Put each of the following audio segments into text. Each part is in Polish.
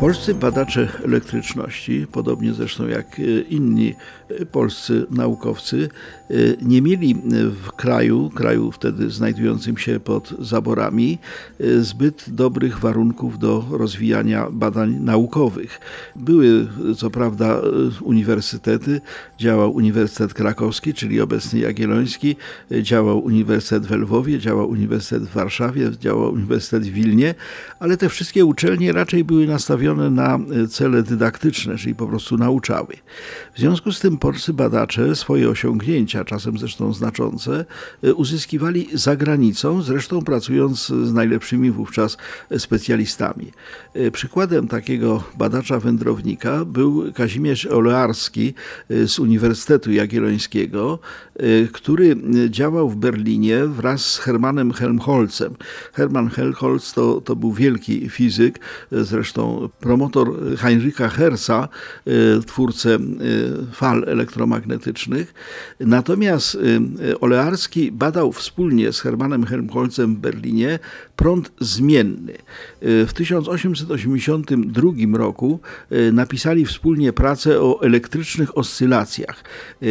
Polscy badacze elektryczności, podobnie zresztą jak e, inni e, polscy naukowcy, e, nie mieli w kraju, kraju wtedy znajdującym się pod zaborami, zbyt dobrych warunków do rozwijania badań naukowych. Były co prawda uniwersytety, działał Uniwersytet Krakowski, czyli obecny Jagielloński, działał Uniwersytet w Lwowie, działał Uniwersytet w Warszawie, działał Uniwersytet w Wilnie, ale te wszystkie uczelnie raczej były nastawione na e, cele dydaktyczne, czyli po prostu nauczały. W związku z tym polscy badacze swoje osiągnięcia, czasem zresztą znaczące, e, uzyskiwali za granicą, zresztą pracując z najlepszymi wówczas specjalistami. E, przykładem takiego badacza wędrownika był Kazimierz Olearski z Uniwersytetu Jagiellońskiego, który działał w Berlinie wraz z Hermanem Helmholtzem. Hermann Helmholtz to, to był wielki fizyk, zresztą promotor Heinricha Herza, y, twórcę y, fal elektromagnetycznych. Natomiast y, Olearski badał wspólnie z Hermanem Helmholtzem w Berlinie prąd zmienny. W 1882 roku napisali wspólnie pracę o elektrycznych oscylacjach.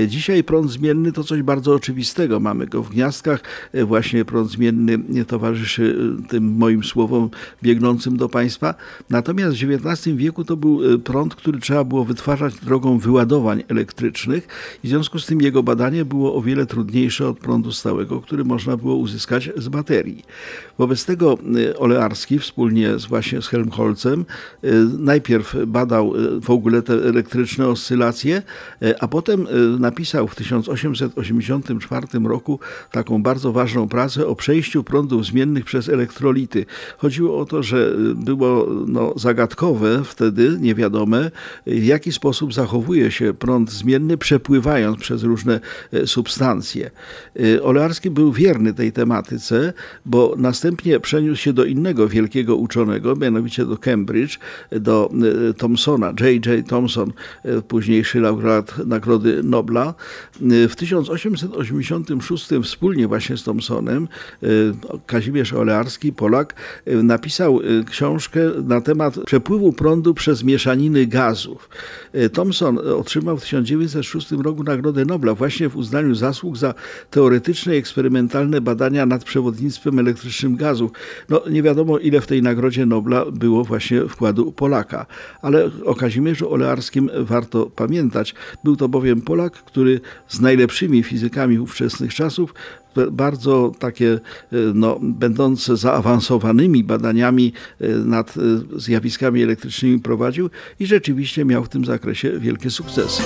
Dzisiaj prąd zmienny to coś bardzo oczywistego. Mamy go w gniazdkach. Właśnie prąd zmienny towarzyszy tym moim słowom biegnącym do Państwa. Natomiast w XIX wieku to był e, prąd, który trzeba było wytwarzać drogą wyładowań elektrycznych i w związku z tym jego badanie było o wiele trudniejsze od prądu stałego, który można było uzyskać z baterii. Wobec tego e, Olearski wspólnie z, właśnie z Helmholtzem e, najpierw badał w ogóle te elektryczne oscylacje, a potem napisał w 1884 roku taką bardzo ważną pracę o przejściu prądów zmiennych przez elektrolity. Chodziło o to, że było no, zagadkowe, wtedy niewiadome, w jaki sposób zachowuje się prąd zmienny, przepływając przez różne e, substancje. E, Olearski był wierny tej tematyce, bo następnie przeniósł się do innego wielkiego uczonego, mianowicie do Cambridge, do e, Thomsona, J.J. Thomson, późniejszy laureat Nagrody Nobla. W 1886 wspólnie właśnie z Thomsonem Kazimierz Olearski, Polak, napisał książkę na temat przepływu prądu przez mieszaniny gazów. E, Thomson otrzymał w 1906 roku Nagrodę Nobla właśnie w uznaniu zasług za teoretyczne i eksperymentalne badania nad przewodnictwem elektrycznym gazów. No, nie wiadomo, ile w tej Nagrodzie Nobla było właśnie wkładu Polaka, ale o Kazimierzu Olearskim warto pamiętać. Był to bowiem Polak, który z najlepszymi fizykami ówczesnych czasów bardzo takie, e, no, będące zaawansowanymi badaniami e, nad zjawiskami elektrycznymi prowadził i rzeczywiście miał w tym zakresie wielkie sukcesy.